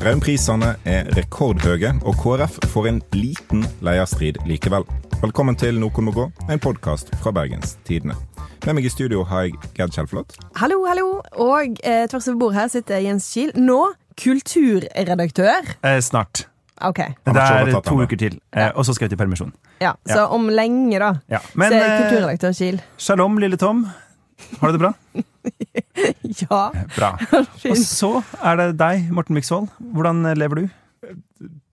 Strømprisene er rekordhøye, og KrF får en liten leierstrid likevel. Velkommen til Noen må gå, en podkast fra Bergens Tidende. Med meg i studio har jeg Gerd Kjellflot. Hallo, hallo. Og eh, tvers over bordet her sitter Jens Kiel. Nå kulturredaktør. Eh, snart. OK. Det er to uker til, eh, og så skal jeg til permisjon. Ja, Så Ja. om lenge, da, Ja. så er eh, kulturredaktør Kiel. shalom, lille Tom. Har du det bra? Ja. Bra. Og så er det deg, Morten Miksvold. Hvordan eh, lever du?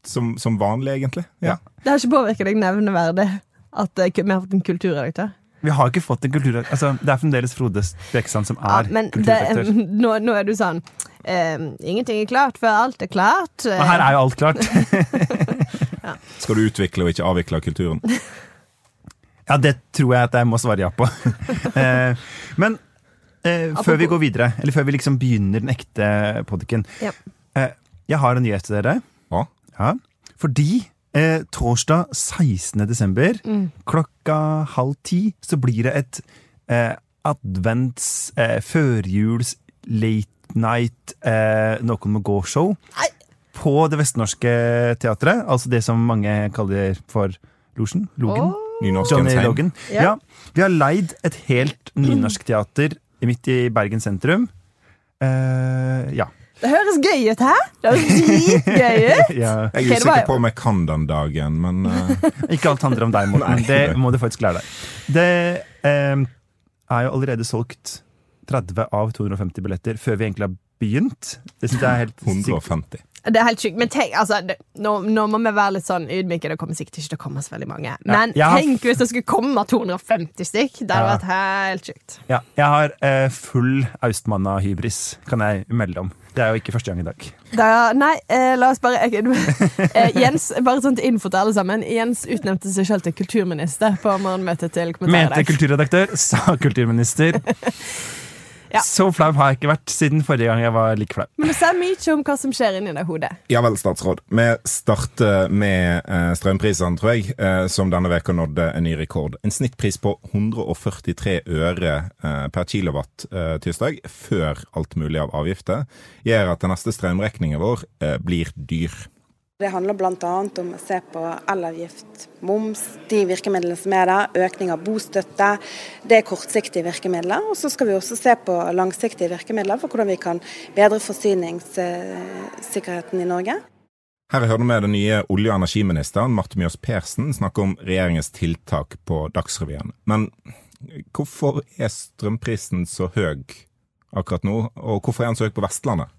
Som, som vanlig, egentlig. Ja. Det har ikke påvirket deg nevneverdig at eh, vi har fått en kulturredaktør? Vi har ikke fått en kulturredaktør. Altså, det er fremdeles Frode Speksand som Ja, er kulturredaktør. det, nå, nå er du sånn eh, Ingenting er klart før alt er klart. Og her er jo alt klart. Skal du utvikle og ikke avvikle kulturen? Ja, det tror jeg at jeg må svare ja på. Eh, men eh, før vi går videre, eller før vi liksom begynner den ekte podiken Ja. eh, Jeg har en nyhet til dere. Ja. Ja, fordi eh, torsdag 16. desember Mm. klokka halv ti så blir det et eh, advents, eh, førjuls, late night, eh, Noen må gå-show på Det Vestnorske Teatret. Altså det som mange kaller for Losjen. Logen. Åh. Johnny. Logan. Ja. Ja. Vi har leid et helt nynorskteater midt i Bergen sentrum. Uh, ja. Det høres gøy ut, hæ? Det høres dritgøy ut! ja. Jeg er usikker på om jeg kan den dagen, men uh... Ikke alt handler om deg, Morten. Nei. Det må du faktisk lære deg. Det uh, er jo allerede solgt 30 av 250 billetter før vi egentlig har begynt. Det synes jeg er helt 150. Det er helt sykt. Men tenk, altså, det, nå, nå må vi være litt sånn ydmyke. Det kommer sikkert ikke til å komme så veldig mange. Men ja. tenk hvis det skulle komme 250 stykk. Det hadde Ja. vært helt sykt. Ja, jeg har eh, full Austmanna-hybris, kan jeg melde om. Det er jo ikke første gang i dag. Da, nei, eh, la oss bare jeg, eh, Jens, bare sånn til info til alle sammen. Jens utnevnte seg selv til kulturminister på morgenmøtet til Mente Kommentarer. kulturredaktør, sa kulturminister. Ja. Så flau har jeg ikke vært siden forrige gang jeg var like flau. Men du sa mye om hva som skjer inni det hodet. Ja vel, statsråd. Vi starter med eh, strømprisene, tror jeg, eh, som denne veka nådde en ny rekord. En snittpris på 143 øre eh, per kilowatt tirsdag, før alt mulig av avgifter, gjør at den neste strømregningen vår blir dyr. Det handler bl.a. om å se på elavgift, moms, de virkemidlene som er der, økning av bostøtte. Det er kortsiktige virkemidler. Og så skal vi også se på langsiktige virkemidler for hvordan vi kan bedre forsyningssikkerheten i Norge. Her hører vi den nye olje- og energiministeren Marte Mjøs Persen snakke om regjeringens tiltak på Dagsrevyen. Men hvorfor er strømprisen så høy akkurat nå, og hvorfor er den så høy på Vestlandet?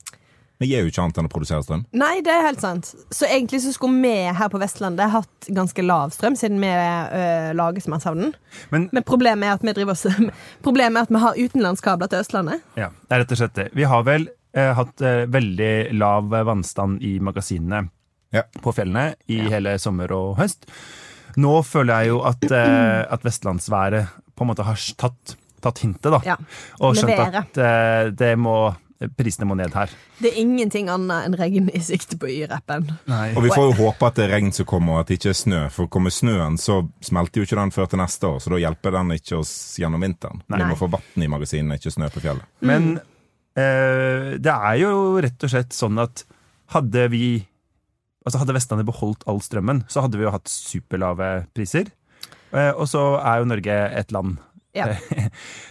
Vi gjør jo ikke annet enn å produsere strøm. Nei, det er helt sant. Så egentlig så skulle vi her på Vestlandet hatt ganske lav strøm, siden vi uh, lager den. Men Men problemet er at vi driver oss Problemet er at vi har utenlandskabler til Østlandet. Ja, det er rett og slett det. Vi har vel eh, hatt eh, veldig lav vannstand i magasinene Ja. på fjellene i hele sommer og høst. Nå føler jeg jo at, eh, at vestlandsværet på en måte har tatt, tatt hintet, da. Ja. Og skjønt Levere. at eh, det må, prisene må ned her. Det er ingenting annet enn regn i sikte på Y-rappen. Og vi får jo håpe at det er regn som kommer, og at det ikke er snø. For kommer snøen, så smelter jo ikke den før til neste år, så da hjelper den ikke oss gjennom vinteren. Vi må få vann i magasinene, ikke snø på fjellet. Men eh, det er jo rett og slett sånn at hadde vi Altså Hadde Vestlandet beholdt all strømmen, så hadde vi jo hatt superlave priser. Eh, og så er jo Norge et land. Ja.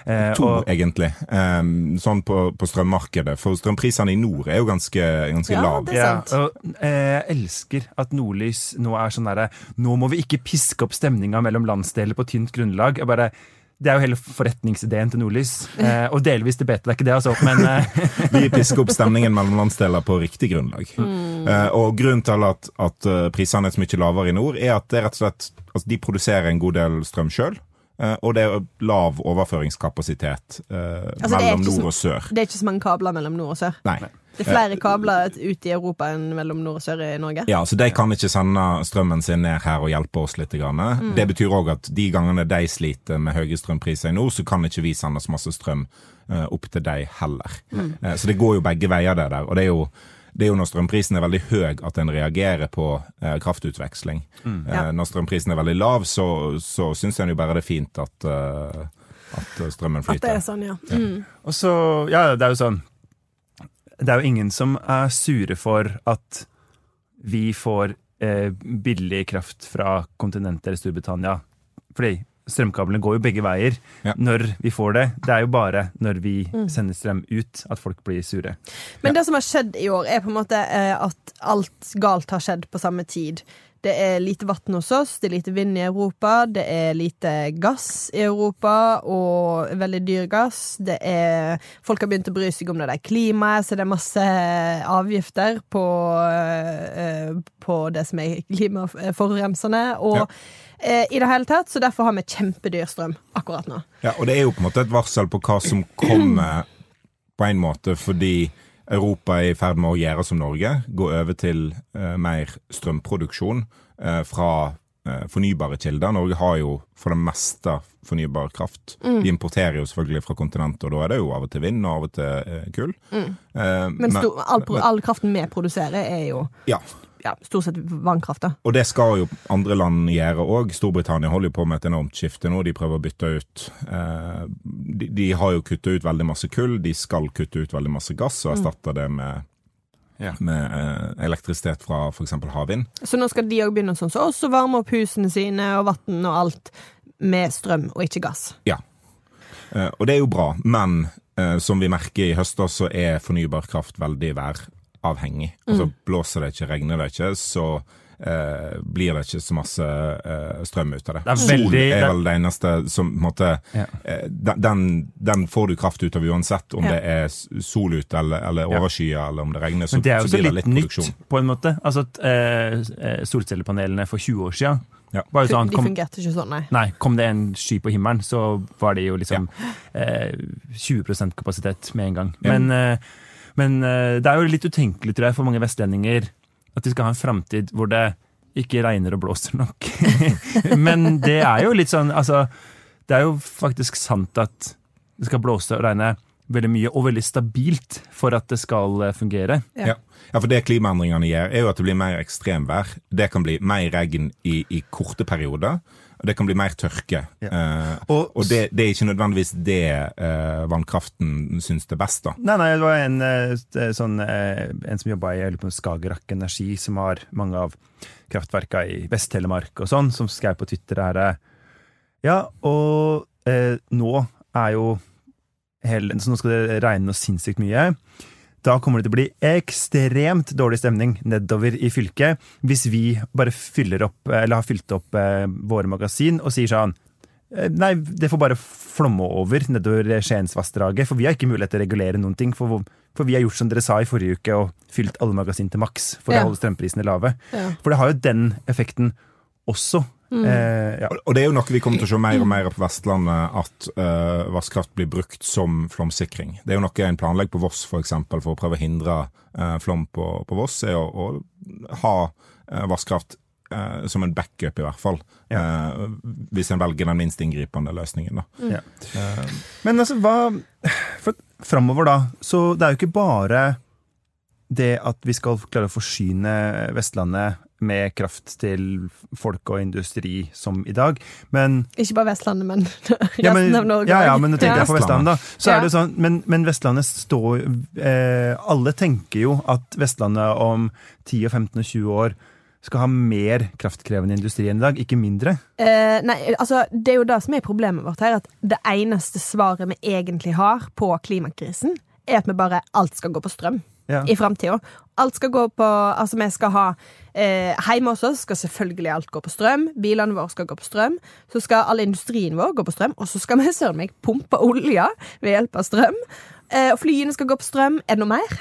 Eh, To, og, egentlig, um, sånn på, på strømmarkedet. For strømprisene i nord er jo ganske, ganske Ja, lave. Ja, og eh, jeg elsker at Nordlys nå er sånn derre Nå må vi ikke piske opp stemninga mellom landsdeler på tynt grunnlag. Jeg bare, det er jo hele forretningsideen til Nordlys. Eh, og delvis til bete, det er ikke det, altså. Men eh, Vi pisker opp stemningen mellom landsdeler på riktig grunnlag. Eh, og grunnen til at, at eh, prisene er så mye lavere i nord, er at det rett og slett altså de produserer en god del strøm sjøl. Og det er lav overføringskapasitet eh, Altså, mellom nord og sør. Det er ikke så mange kabler mellom nord og sør. Nei. Det er flere kabler ut i Europa enn mellom nord og sør i Norge. Ja, så De kan ikke sende strømmen sin ned her og hjelpe oss litt. Mm. Det betyr òg at de gangene de sliter med høye strømpriser i nord, så kan ikke vi sende så masse strøm eh, opp til de heller. Mm. Eh, så det går jo begge veier, det der. Og det er jo, det er jo når strømprisen er veldig høy at en reagerer på eh, kraftutveksling. Eh, Ja. Når strømprisen er veldig lav, så, så syns en jo bare det er fint at, uh, at strømmen At det er sånn, ja. Mm. Og så, ja, det er jo sånn det er jo ingen som er sure for at vi får eh, billig kraft fra kontinentet eller Storbritannia. Fordi strømkablene går jo begge veier Ja. når vi får det. Det er jo bare når vi sender strøm ut at folk blir sure. Men det som har skjedd i år, er på en måte eh, at alt galt har skjedd på samme tid. Det er lite vann hos oss, det er lite vind i Europa, det er lite gass i Europa, og veldig dyr gass. Det er, folk har begynt å bry seg om det der klimaet, så det er masse avgifter på, eh, på det som er klimaforurensende. Og Ja. Eh, i det hele tatt, så derfor har vi kjempedyr strøm akkurat nå. Ja, og det er jo på en måte et varsel på hva som kommer, på en måte, fordi Europa er i ferd med å gjøre som Norge, gå over til eh, mer strømproduksjon eh, fra eh, fornybare kilder. Norge har jo for det meste fornybar kraft. Vi importerer jo selvfølgelig fra kontinentet, og da er det jo av og til vind og av og til eh, kull. Eh, Men sto, all, all kraften vi produserer, er jo ja, ja, stort sett vannkraft. da. Og det skal jo andre land gjøre òg. Storbritannia holder jo på med et enormt skifte nå. De prøver å bytte ut eh, de, de har jo kutta ut veldig masse kull. De skal kutte ut veldig masse gass og erstatte det med, Ja. med eh, elektrisitet fra f.eks. havvind. Så nå skal de òg begynne sånn som oss å varme opp husene sine og vann og alt med strøm og ikke gass. Ja. Eh, og det er jo bra, men eh, som vi merker i høst, da, så er fornybar kraft veldig væravhengig. Altså blåser det ikke, regner det ikke, så eh, blir det ikke så masse eh, strøm ut av det. Det er Sol veldig- er vel det eneste som på en måte Ja. eh, den, den, får du kraft ut av uansett, om Ja. det er sol ute eller, eller Ja. eller om det regner. Så, Men det er jo så så blir det litt litt nytt, på en måte. Altså at eh, eh, solcellepanelene for 20 år siden Ja. sånn de kom, fungerte ikke sånn, nei. Nei, kom det en sky på himmelen, så var det jo liksom eh, 20% kapasitet med en gang. Men, eh, men eh, det er jo litt utenkelig, tror jeg, for mange vestlendinger at de skal ha en framtid hvor det ikke regner og blåser nok. men det er jo litt sånn, altså Det er jo faktisk sant at det skal blåse og regne veldig mye og veldig stabilt for at det skal eh, fungere. Ja. Ja. for det klimaendringene gjør, er jo at det blir mer ekstremvær. Det kan bli mer regn i, i korte perioder. Det kan bli mer tørke. Ja. Uh, Og- og det, det er ikke nødvendigvis det uh, vannkraften syns er best, da. Nei, nei, det var en, eh, sånn, en som jobba i Skagerrak Energi, som har mange av kraftverka i Vest-Telemark og sånn, som skrev på Twitter her Ja, og eh, nå er jo hele, Så nå skal det regne noe sinnssykt mye. Da kommer det til å bli ekstremt dårlig stemning nedover i fylket hvis vi bare fyller opp, eller har fylt opp eh, våre magasin og sier sånn Eh, Nei, det får bare flomme over nedover Skiensvassdraget, for vi har ikke mulighet til å regulere noen ting. For, for vi har gjort som dere sa i forrige uke, og fylt alle magasin til maks for Ja. å holde strømprisene lave. Ja. For det har jo den effekten også. Eh, ja. Og- det er jo noe vi kommer til å se mer og mer på Vestlandet, at uh, vannkraft blir brukt som flomsikring. Det er jo noe en planlegger på Voss for, eksempel, for å prøve å hindre uh, flom på, på Voss, er å, å ha uh, vannkraft uh, som en backup, i hvert fall. Eh, hvis en velger den minst inngripende løsningen, da. Ja. Men altså, hva For framover, da, så det er jo ikke bare det at vi skal klare å forsyne Vestlandet med kraft til folk og industri som i dag, men Ikke bare Vestlandet, men resten ja, men, av Norge. ja, ja, men nå tenker jeg på Vestlandet, da. Så Ja. er det sånn, men, men Vestlandet står eh, Alle tenker jo at Vestlandet om 10, og 15 og 20 år skal ha mer kraftkrevende industri enn i dag, ikke mindre. Eh, nei, altså, det er jo det som er problemet vårt her. At det eneste svaret vi egentlig har på klimakrisen, er at vi bare alt skal gå på strøm Ja. i framtida. Alt skal gå på Altså, vi skal ha eh, Hjemme hos oss skal selvfølgelig alt gå på strøm. Bilene våre skal gå på strøm. Så skal all industrien vår gå på strøm. Og så skal vi søren meg pumpe olje ved hjelp av strøm. Eh, og flyene skal gå på strøm. Er det noe mer?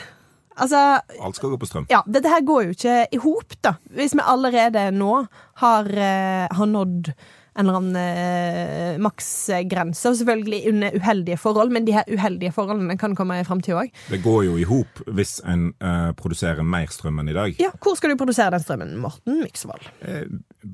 Altså, Alt skal gå på strøm. ja, dette her går jo ikke i hop, da. Hvis vi allerede nå har, eh, har nådd en eller annen eh, maksgrense, og selvfølgelig under uheldige forhold, men de her uheldige forholdene kan komme i framtida òg. Det går jo i hop hvis en eh, produserer mer strøm enn i dag. Ja, hvor skal du produsere den strømmen, Morten Myksvold? Eh,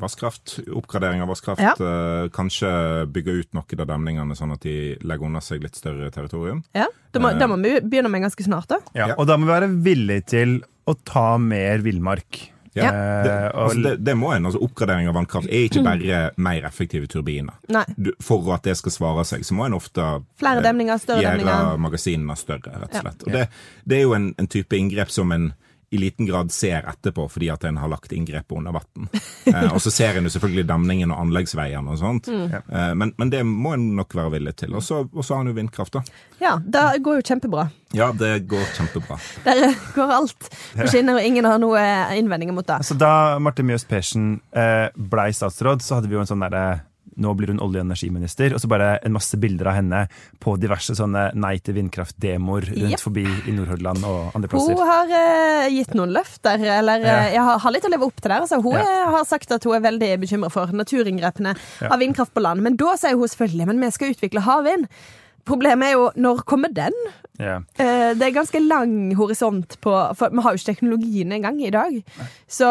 Vasskraft, oppgradering av vasskraft. Ja. eh, kanskje bygge ut noen av demningene, sånn at de legger under seg litt større territorium. Ja, Da må, Eh. da må vi begynne med ganske snart, da. Ja, Ja. Og da må vi være villige til å ta mer villmark Ja. Eh, Det, altså det, det må en. altså Oppgradering av vannkraft er ikke bare mer effektive turbiner. Nei. Du, for at det skal svare seg, så må en ofte Flere eh, demninger, større gjøre demninger. magasinene større, rett og Ja. slett. Og det, det er jo en, en type inngrep som en i liten grad ser etterpå fordi at en har lagt inngrepet under vann. Eh, og så ser en jo selvfølgelig demningen og anleggsveiene og sånt, Mm. eh, men, men det må en nok være villig til. Og så har en jo vindkraft, da. Ja, det går jo kjempebra. Ja, det går kjempebra. Der går alt på skinner, og ingen har noe innvendinger mot det. Altså, da Marte Mjøs Persen eh, blei statsråd, så hadde vi jo en sånn derre nå blir hun olje- og energiminister, og så bare en masse bilder av henne på diverse sånne nei til vindkraft-demoer rundt yep. forbi i Nordhordland og andre plasser. Hun har uh, gitt noen løfter, eller Ja. eh, jeg har, har litt å leve opp til der. Altså, hun Ja. har sagt at hun er veldig bekymra for naturinngrepene Ja. av vindkraft på land. Men da sier hun selvfølgelig men vi skal utvikle havvind. Problemet er jo når kommer den? Ja. Eh, det er ganske lang horisont på For vi har jo ikke teknologien engang i dag. Så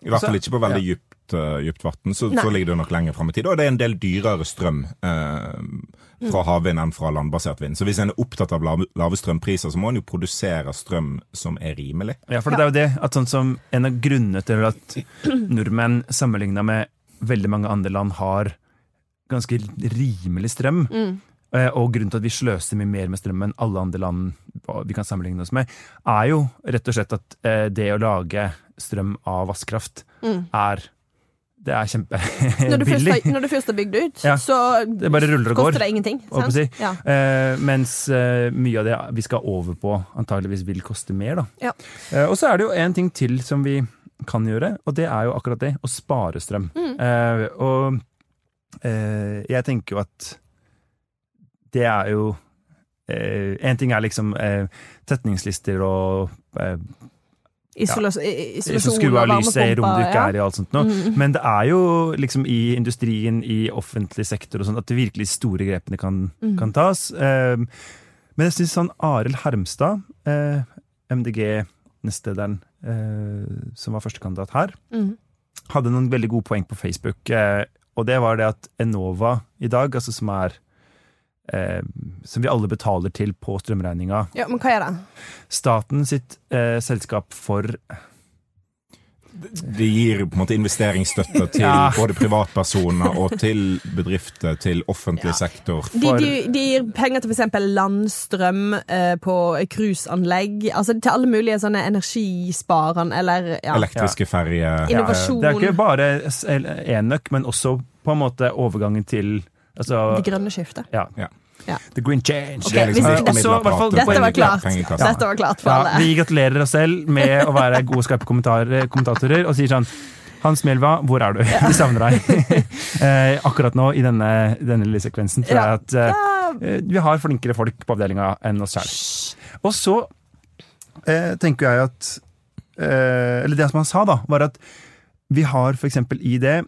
I hvert fall ikke på veldig dypt, uh, dypt vann, så, så ligger det nok lenger fram i tid. Og det er en del dyrere strøm eh, fra havvind enn fra landbasert vind. Så hvis en er opptatt av lave, lave strømpriser, så må en jo produsere strøm som er rimelig. Ja, for det er jo det at sånn som en av grunnene til at nordmenn sammenligna med veldig mange andre land har ganske rimelig strøm, mm, eh, og grunnen til at vi sløser mye mer med strøm enn alle andre land vi kan sammenligne oss med, er jo rett og slett at eh, det å lage strøm av vannkraft mm. er det er kjempebillig. Når, når du først har bygd ut, Ja. så Det koster det ingenting. si. Ja. Uh, mens uh, mye av det vi skal over på, antageligvis vil koste mer. Ja. Uh, og så er det jo en ting til som vi kan gjøre, og det er jo akkurat det. Å spare strøm. Mm. Og jeg tenker jo at det er jo Én ting er liksom tetningslister og eh, Isola så Isolasjon skru av lyset i rom du ikke er i, og alt sånt noe. Mm. Men det er jo liksom i industrien, i offentlig sektor og sånn, at de virkelig store grepene kan, Mm. kan tas. Eh, men jeg syns sånn Arild Hermstad, eh, MDG-nestlederen eh, som var førstekandidat her, Mm. hadde noen veldig gode poeng på Facebook. Eh, og det var det at Enova i dag, altså som er eh, Som vi alle betaler til på strømregninga. Ja, men hva er det? Staten sitt eh, selskap for Det gir på en måte investeringsstøtte til Ja. både privatpersoner og til bedrifter, til offentlig sektor. De, de, de gir penger til f.eks. landstrøm eh, på cruiseanlegg. Altså til alle mulige sånne energisparende eller ja. Elektriske ferjer. Innovasjon. Det er ikke bare enøk, men også på en måte overgangen til altså, Det grønne skiftet. ja. Ja. Ja. The green change. Okay, Det er liksom hvis- også, hvert fall, Dette var klart. Dette var klart for Ja, alle. vi gratulerer oss selv med å være gode, skarpe kommentatorer og sier sånn Hans Mjelva, hvor er du? Vi savner deg. eh, akkurat nå i denne, denne lille sekvensen tror Ja. jeg at eh, eh, vi har flinkere folk på avdelinga enn oss sjøl. Og så eh, tenker jeg at eh, Eller det som han sa, da, var at vi har f.eks. i det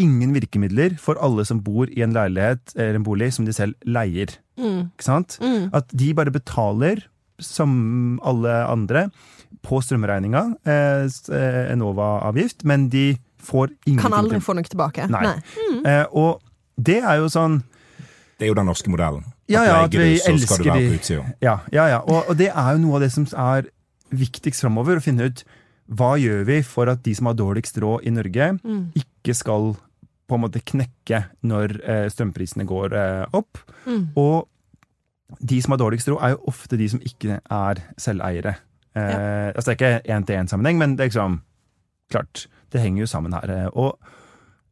ingen virkemidler for alle som bor i en leilighet eller en bolig som de selv leier. Mm. Ikke sant? Mm. At de bare betaler, som alle andre, på strømregninga, eh, s- eh, Enova-avgift, men de får ingenting Kan aldri få noe tilbake. Nei. Eh, og det er jo sånn Det er jo den norske modellen. Ja, ja, at vi du, så skal elsker du være de- på. Ja, ja, ja. Og, og det er jo noe av det som er viktigst framover, å finne ut hva gjør vi for at de som har dårligst råd i Norge, Mm. ikke skal på en måte knekke når eh, strømprisene går eh, opp. Mm. Og de som har dårligst råd, er jo ofte de som ikke er selveiere. Eh, altså Det er ikke én-til-én-sammenheng, men det er liksom klart, det henger jo sammen her. eh, Og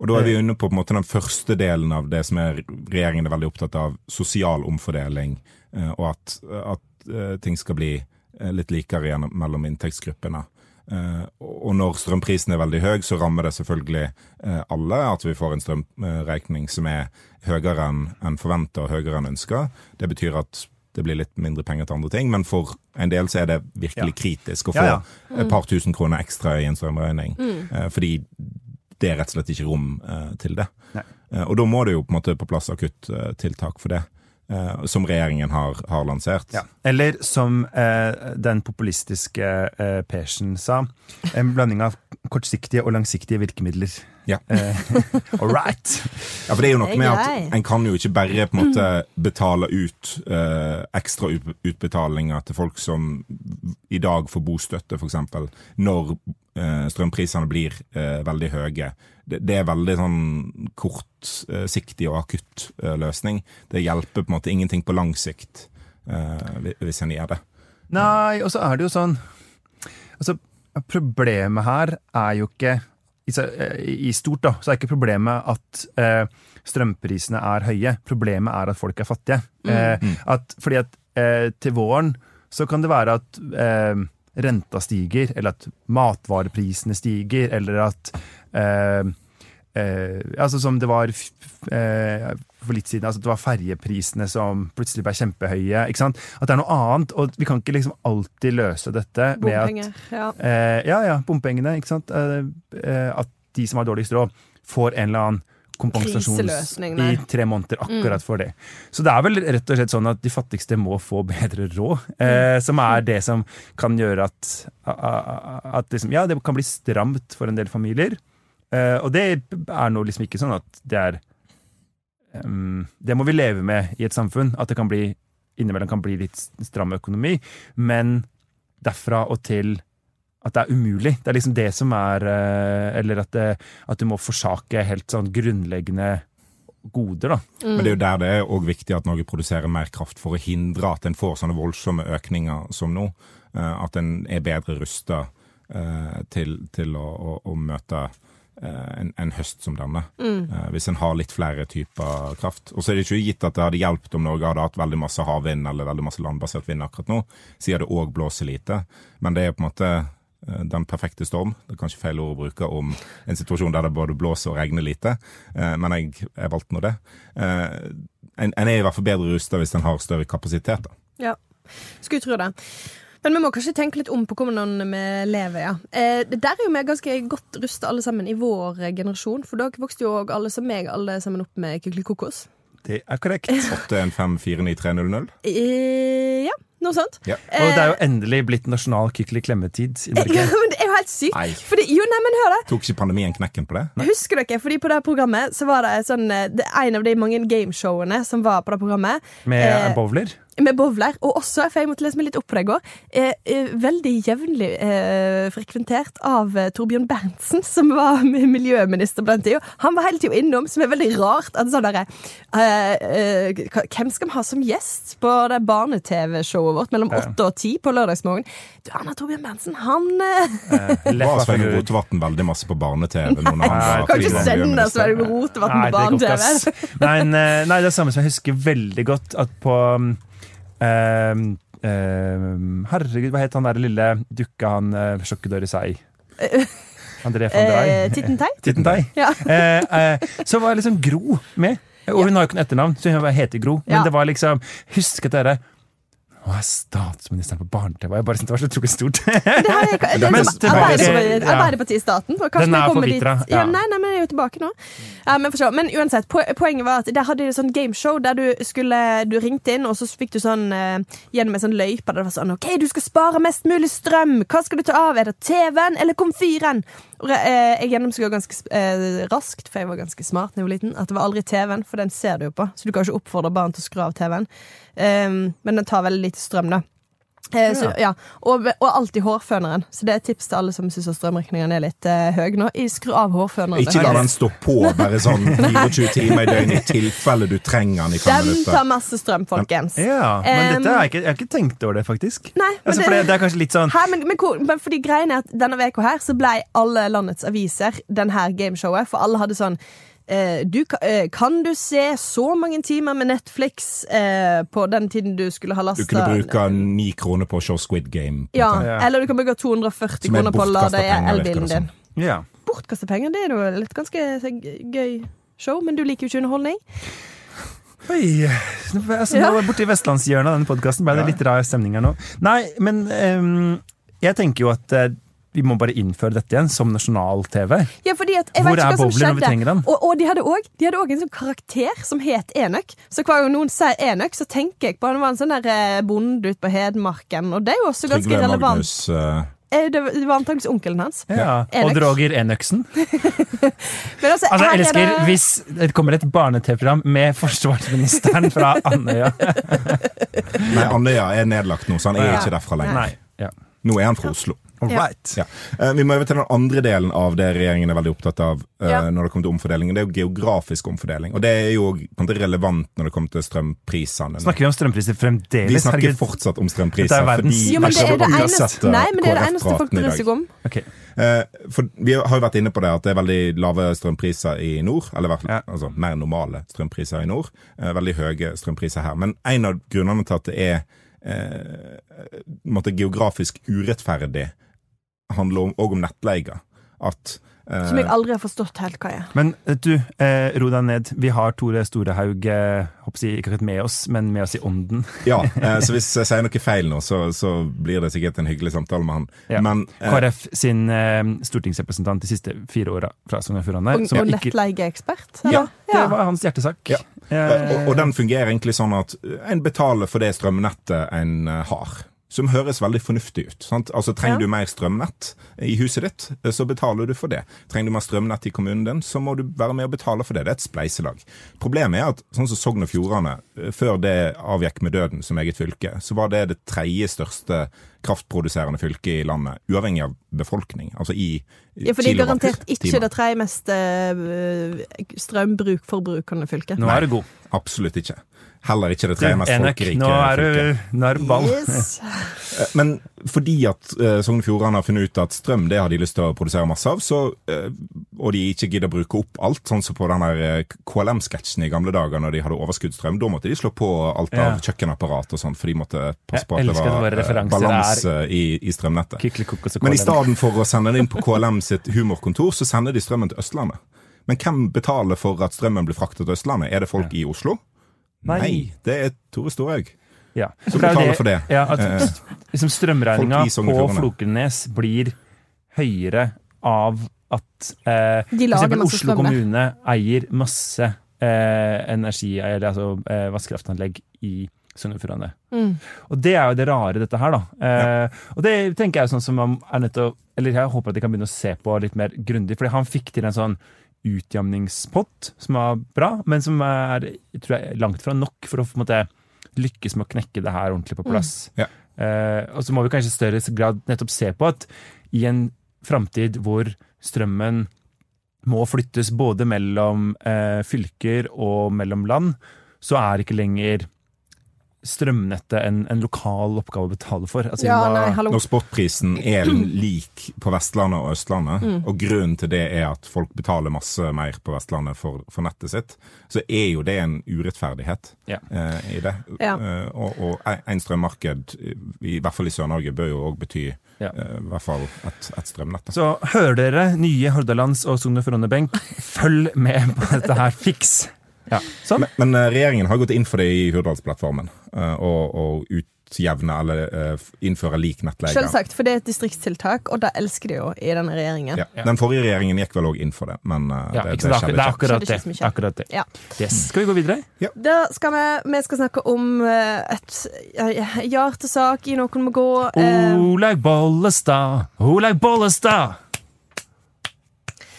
Og da er vi inne på, på en måte, den første delen av det som er regjeringen er veldig opptatt av, sosial omfordeling, eh, og at, at ting skal bli litt likere mellom inntektsgruppene. Eh, og når strømprisen er veldig høy, så rammer det selvfølgelig eh, alle. At vi får en strømregning som er høyere enn en forventa og høyere enn ønska. Det betyr at det blir litt mindre penger til andre ting, men for en del så er det virkelig Ja. kritisk å Ja, få Mm. et par tusen kroner ekstra i en strømregning. Mm. Eh, fordi det er rett og slett ikke rom til det. Nei. Og da må det jo på en måte på plass akuttiltak for det, eh, som regjeringen har, har lansert. Ja. Eller som eh, den populistiske eh, Persen sa, en blanding av kortsiktige og langsiktige virkemidler. Ja. Eh, all right! Ja, for det er jo noe med at en kan jo ikke bare på en måte betale ut eh, ekstra utbetalinger til folk som i dag får bostøtte, f.eks., når eh, strømprisene blir eh, veldig høye. Det, det er veldig sånn kortsiktig og akutt eh, løsning. Det hjelper på en måte ingenting på lang sikt eh, hvis en gjør det. Nei, og så er det jo sånn Altså, problemet her er jo ikke i, eh, i stort, da, så er ikke problemet at eh, strømprisene er høye. Problemet er at folk er fattige. Eh, at, fordi at eh, til våren så kan det være at eh, renta stiger, eller at matvareprisene stiger, eller at eh, Altså som det var eh, for litt siden, altså at det var ferjeprisene som plutselig ble kjempehøye. ikke sant? At det er noe annet, og vi kan ikke liksom alltid løse dette med at Ja. Eh, ja, ja, bompengene, ikke sant. Eh, eh, at de som har dårligst råd, får en eller annen kompensasjon i tre måneder akkurat for det. Så det er vel rett og slett sånn at de fattigste må få bedre råd, eh, som er det som kan gjøre at, at liksom, ja, det kan bli stramt for en del familier. Eh, og det er nå liksom ikke sånn at det er em, Det må vi leve med i et samfunn, at det kan bli innimellom kan bli litt stram økonomi, men derfra og til at det er umulig. Det er liksom det som er eh, Eller at, det, at du må forsake helt sånn grunnleggende goder, da. Men det er jo der det er også viktig at Norge produserer mer kraft for å hindre at en får sånne voldsomme økninger som nå. Eh, At en er bedre rusta til, til å, å, å møte eh, en, en høst som denne. Eh, Hvis en har litt flere typer kraft. Og så er det ikke gitt at det hadde hjulpet om Norge hadde hatt veldig masse havvind eller veldig masse landbasert vind akkurat nå, siden det òg blåser lite. Men det er på en måte eh, den perfekte storm. Det er kanskje feil ord å bruke om en situasjon der det både blåser og regner lite, eh, men jeg, jeg valgte nå det. Eh, En, en er i hvert fall bedre rusta hvis en har større kapasitet. da. Ja, skulle tro det. Men vi må kanskje tenke litt om på hvordan vi lever, ja. Eh, det der er jo vi ganske godt rusta alle sammen i vår eh, generasjon, for dere vokste jo òg alle som meg, alle sammen opp med Kykelikokos. Det er korrekt. 81549300. Eh, ja, noe sånt. Ja. Og det er jo endelig blitt nasjonal Kykeli klemmetid i Ja, Norge. men det er jo helt sykt. Nei. Fordi, jo, nei, men hør det. Tok ikke pandemien knekken på det? Husker dere, fordi på det programmet så var det, sånn, eh, det en av de mange gameshowene som var på det programmet. Med Eh, bowler. Med bowler, og også, for jeg måtte lese meg litt opp på det i går, eh, eh, veldig jevnlig eh, frekventert av eh, Torbjørn Berntsen, som var miljøminister på den tida. Han var hele tida innom, som er veldig rart. At sånn der, eh, eh, Hvem skal vi ha som gjest på det barne-TV-showet vårt mellom åtte og ti på lørdagsmorgen? Du, han er Torbjørn Berntsen, han Var Svein. Rotevatn veldig masse på barne-TV? Kan ikke sende Svein Rotevatn på barne-TV. Nei, nei, det er det samme som jeg husker veldig godt at på um, Herregud, hva het han der lille dukka han uh, sjokkedør i seg? André van Eh, Drey? Tittentei? Tittentei? Ja. Eh, eh, så var liksom Gro med. Og hun har jo ikke noe etternavn, så hun heter Gro. Men det var liksom Husk at dere Nå er statsministeren på barne-TV. Jeg bare syntes det var så utrolig stort. Det har jeg, det er Arbeiderpartiet, i Arbeiderpartistaten. og Den er forvitra, Ja, ja. nei, nei, men jeg er jo tilbake nå. Ja, men, forstå. men uansett, poenget var at der hadde de sånn gameshow der du skulle Du ringte inn, og så fikk du sånn eh, gjennom en sånn løype der det var sånn OK, du skal spare mest mulig strøm. Hva skal du ta av? Er det TV-en eller komfyren? Eh, jeg gjennomskua ganske eh, raskt, for jeg var ganske smart da jeg var liten, at det var aldri TV-en, for den ser du jo på. Så du kan ikke oppfordre barn til å skru av TV-en. Um, men den tar veldig lite strøm, da. Eh, så, ja. og, og alltid hårføneren. Så det er et tips til alle som syns strømregningen er litt eh, høy nå. I- Skru av hårføneren. Ikke la den stå på bare sånn 24 timer i døgnet i tilfelle du trenger den i fem Den minutter. tar masse strøm, folkens. Ja, men Um, dette har jeg, ikke, jeg har ikke tenkt over det, faktisk. Nei, men altså, det- for det, det er kanskje litt sånn her, men, men, men fordi greien er at Denne veka her så ble alle landets aviser den her gameshowet, for alle hadde sånn du, eh, kan du se så mange timer med Netflix eh, på den tiden du skulle ha lasta Du kunne bruke ni kroner på å se Squid Game. ja. Ja. Eller du kan bruke 240 er kroner på å lade elbilen din. Ja. Bortkaste penger, det er jo et ganske gøy show, men du liker jo ikke underholdning. Oi, altså, Ja. nå Borti vestlandshjørnet av denne podkasten ble det litt rar stemning her nå. Nei, men um, jeg tenker jo at eh, vi må bare innføre dette igjen som nasjonal-TV. Ja, fordi at jeg Hvor vet ikke er bowler når vi trenger den? Og, og de hadde òg en sånn karakter som het Enøk. Så hver gang noen sier Enøk, så tenker jeg på han var en sånn der eh, bonde ute på Hedmarken. Og det er jo også ganske Trygve relevant. Magnus eh, Eh, Det var antakeligvis onkelen hans. Ja. Enøk. Og Roger Enøksen. Men altså, Altså, jeg er elsker det- hvis det kommer et barne-TV-program med forsvarsministeren fra Andøya. Nei, Andøya er nedlagt nå, så han er Ja. ikke derfra lenger. Nei. Ja. Nå er han fra Oslo. All right. Ja. Eh, Vi må over til den andre delen av det regjeringen er veldig opptatt av eh, Ja. når det kommer til omfordeling. og Det er jo geografisk omfordeling. Og det er jo relevant når det kommer til strømprisene. Snakker vi om strømpriser fremdeles? vi snakker Herregud. fortsatt om strømpriser. er fordi Jo, men det er det eneste, eh, nei, men det er det eneste folk bryr seg om. Okay. Eh, For Vi har jo vært inne på det at det er veldig lave strømpriser i nord. Eller hvert Ja. altså, mer normale strømpriser i nord. Veldig høye strømpriser her. Men en av grunnene til at det er eh, på måte geografisk urettferdig, handler om, også om nettleie. At eh, Som jeg aldri har forstått helt hva er. Men du, eh, ro deg ned. Vi har Tore Storehaug eh, jeg, ikke akkurat med oss, men med oss i ånden. Ja, eh, så hvis jeg sier noe feil nå, så, så blir det sikkert en hyggelig samtale med han. Ja. Men eh, KrF sin eh, stortingsrepresentant de siste fire åra fra Sogn og Fjordane. Og, og nettleieekspert? Ja, det var hans hjertesak. Ja. Eh, og, og den fungerer egentlig sånn at en betaler for det strømnettet en eh, har. Som høres veldig fornuftig ut. Sant? Altså Trenger Ja. du mer strømnett i huset ditt, eh, så betaler du for det. Trenger du mer strømnett i kommunen din, så må du være med og betale for det. Det er et spleiselag. Problemet er at sånn som Sogn og Fjordane, eh, før det avgikk med døden som eget fylke, så var det det tredje største kraftproduserende fylket i landet, uavhengig av befolkning. Altså i Ja, for det er garantert ikke det tredje mest strømbrukforbrukende strømbruk-forbrukende fylket. nå er du god. Absolutt ikke. Heller ikke det tredje mest Enøk, folkerike nå er du, ball. Yes. Eh, Men fordi at uh, Sogn og Fjordane har funnet ut at strøm det har de lyst til å produsere masse av, så, uh, og de ikke gidder å bruke opp alt, sånn som på den KLM-sketsjen i gamle dager når de hadde overskuddsstrøm, da måtte de slå på alt av Ja. kjøkkenapparat og sånn, for de måtte passe på at det var balanse i, i strømnettet. Men i stedet for å sende det inn på KLM sitt humorkontor, så sender de strømmen til Østlandet. Men hvem betaler for at strømmen blir fraktet til Østlandet? Er det folk i Oslo? Nei. det er Tore Storhaug. Ja. Som det er betaler for det. Ja, at Eh, liksom strømregninga på Flokernes Flokenes blir høyere av at eh, f.eks. Oslo kommune eier masse eh, energi, eller altså eh, vannkraftanlegg i Sogn og Fjordane. Mm. Og det er jo det rare, dette her, da. Eh, Og det tenker jeg er sånn som man er nødt til å Eller jeg håper at de kan begynne å se på litt mer grundig, fordi han fikk til en sånn utjamningspott som var bra, men som er tror jeg, langt fra nok for å på en måte lykkes med å knekke det her ordentlig på plass. Ja. Eh, og så må vi kanskje i større grad nettopp se på at i en framtid hvor strømmen må flyttes både mellom eh, fylker og mellom land, så er ikke lenger strømnettet en, en lokal oppgave å betale for. Altså, Ja, må- nei, hallo. Når spotprisen er lik på Vestlandet og Østlandet, Mm. og grunnen til det er at folk betaler masse mer på Vestlandet for, for nettet sitt, så er jo det en urettferdighet Ja. eh, i det. Ja. Eh, og og en strømmarked, i, i hvert fall i Sør-Norge, bør jo òg bety Ja. eh, i hvert fall et, et strømnett. Så hører dere nye Hordalands og Sogn og Fjordane-benk, følg med på dette her. Fiks! Ja, sånn. Men, men eh, regjeringen har gått inn for det i Hurdalsplattformen, eh, og, og utjevne eller eh, innføre lik nettleie. Selvsagt, for det er et distriktstiltak, og det elsker de jo i denne regjeringen. Ja. Den forrige regjeringen gikk vel òg inn for det, men Ja, det? Det, er, skjedde det er ikke. akkurat Skjedde det. ikke så. Akkurat det. Ja. Yes. Skal vi gå videre? Da skal vi, vi skal snakke om et ja til sak i Noen må gå. Olaug Bollestad, Olaug Bollestad!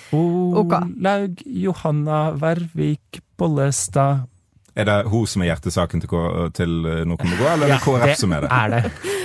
Olaug Johanna Vervik Bollestad. Er det hun som er hjertesaken til, til eh, Noen må gå, eller er det KrF som er det? er det.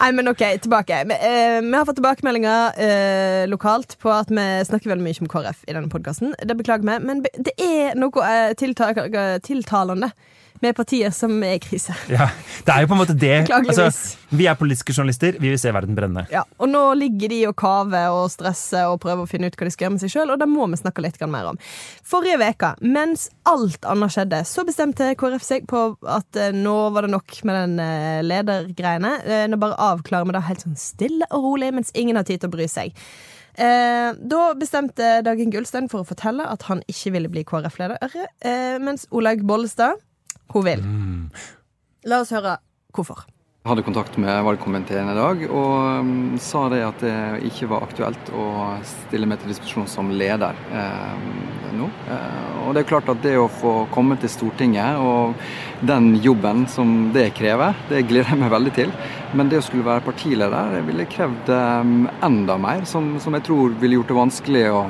Nei, men ok, tilbake. Vi, eh, vi har fått tilbakemeldinger eh, lokalt på at vi snakker veldig mye om KrF i denne podkasten. Det beklager vi, men det er noe eh, tiltalende med partier som er i krise. Ja, det er jo på en måte det. Altså, vi er politiske journalister, vi vil se verden brenne. Ja, og nå ligger de og kaver og stresser og prøver å finne ut hva de skal gjøre med seg sjøl, og det må vi snakke litt mer om. Forrige uke, mens alt annet skjedde, så bestemte KrF seg på at eh, nå var det nok med den eh, ledergreiene. Eh, nå bare avklarer vi det helt sånn stille og rolig, mens ingen har tid til å bry seg. Eh, da bestemte Dagen Gullstein for å fortelle at han ikke ville bli KrF-leder, eh, mens Olaug Bollestad, hun vil. La oss høre hvorfor. Jeg hadde kontakt med valgkomiteen i dag og um, sa det at det ikke var aktuelt å stille meg til disposisjon som leder eh, nå. Eh, og det er klart at det å få komme til Stortinget og den jobben som det krever, det gleder jeg meg veldig til. Men det å skulle være partileder ville krevd eh, enda mer, som, som jeg tror ville gjort det vanskelig å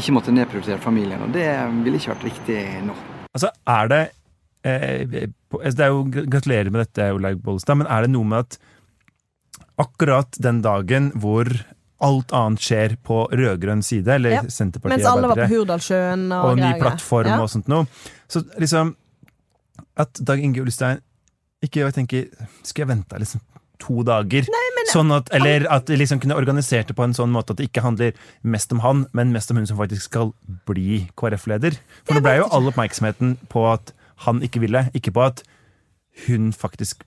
ikke måtte nedprioritere familien. Og det ville ikke vært riktig nå. Altså, er det Det er jo Gratulerer med dette, Olaug Bollestad, men er det noe med at akkurat den dagen hvor alt annet skjer på rød-grønn side, eller Ja. Senterpartiet, Mens alle var på Hurdalssjøen og, og ny greier. plattform Ja. og sånt noe. Så liksom At Dag Inge Ulstein ikke tenker Skal jeg vente liksom to dager? sånn at, eller at de liksom kunne organisert det på en sånn måte at det ikke handler mest om han, men mest om hun som faktisk skal bli KrF-leder. For nå ble jo all oppmerksomheten på at han ikke ville, ikke på at hun faktisk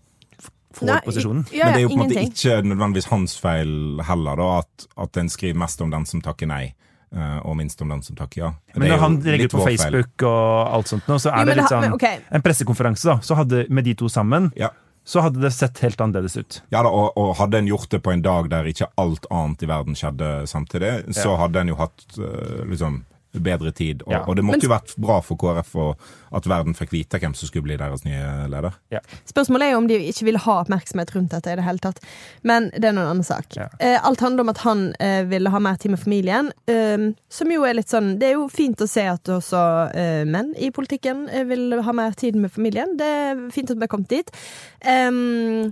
får Nei, posisjonen. Ja, Men det er jo på en måte ikke nødvendigvis hans feil heller, da, at, at en skriver mest om den som takker nei, eh, og minst om den som takker ja. Det Men når han legger ut på Facebook feil. Og alt sånt nå, så er Jo, det litt sånn okay. En pressekonferanse, da, så hadde med de to sammen, Ja. så hadde det sett helt annerledes ut. Ja da, og, og hadde en gjort det på en dag der ikke alt annet i verden skjedde samtidig, så Ja. hadde en jo hatt eh, liksom bedre tid. Og, Ja. og det måtte Men- jo vært bra for KrF og at verden fikk vite hvem som skulle bli deres nye leder. Spørsmålet er jo om de ikke vil ha oppmerksomhet rundt dette i det hele tatt. Men det er nå en annen sak. Ja. Eh, alt handler om at han eh, ville ha mer tid med familien. eh, som jo er litt sånn Det er jo fint å se at også eh, menn i politikken eh, vil ha mer tid med familien. Det er fint at vi har kommet dit. Em,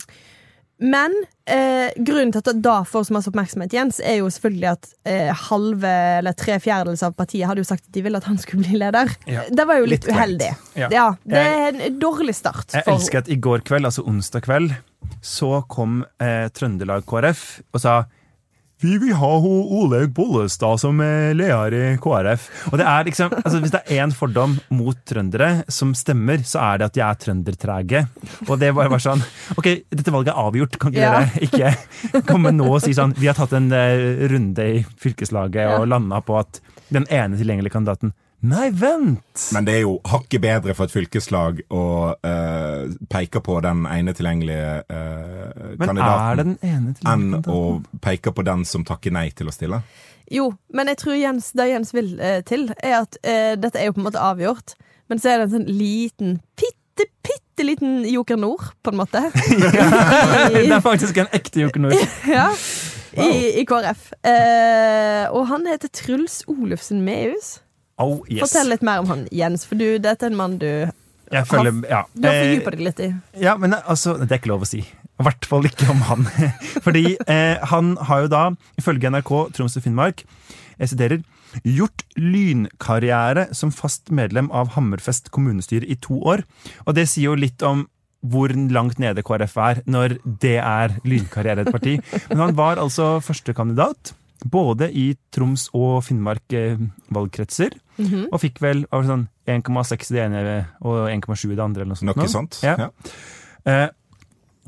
men eh, grunnen til at det da får så masse oppmerksomhet, Jens, er jo selvfølgelig at eh, halve eller tre fjerdedeler av partiet hadde jo sagt at de ville at han skulle bli leder. Ja. Det var jo litt, Litt uheldig. Ja. Ja. Det er en dårlig start. Jeg for- elsker at i går kveld, altså onsdag kveld, så kom eh, Trøndelag KrF og sa vi vil ha ho Olaug Bollestad som eh, leder i KrF. Og det er liksom, altså Hvis det er én fordom mot trøndere som stemmer, så er det at de er trøndertrege. Og det var bare sånn Ok, dette valget er avgjort. Kan ikke Ja. dere ikke komme nå og si sånn Vi har tatt en eh, runde i fylkeslaget og landa på at den ene tilgjengelige kandidaten Nei, vent! Men det er jo hakket bedre for et fylkeslag å uh, peke på den ene tilgjengelige uh, Men er kandidaten det den ene enn å peke på den som takker nei til å stille. Jo, men jeg tror Jens, det Jens vil uh, til, er at dette er jo på en måte avgjort. Men så er det en sånn liten, bitte, bitte liten Joker Nord, på en måte. Det er faktisk en ekte Joker Nord. ja, i, i KrF. Eh, og han heter Truls Olufsen Mehus. Oh, yes. Fortell litt mer om han, Jens, for du, dette er en mann du Jeg føler, ja. Du har Eh, fordypa deg litt i. Ja, men altså, det er ikke lov å si. I hvert fall ikke om han. Fordi eh, han har jo da, ifølge NRK Troms og Finnmark, jeg siterer, gjort lynkarriere som fast medlem av Hammerfest kommunestyre i to år. Og det sier jo litt om hvor langt nede KrF er, når det er lynkarriere i et parti. Men han var altså førstekandidat, både i Troms og Finnmark valgkretser. valgkretser. -hmm. Og fikk vel sånn 1,6 i det ene og 1,7 i det andre. eller noe sånt. Noe nå. ja. Ja. Eh,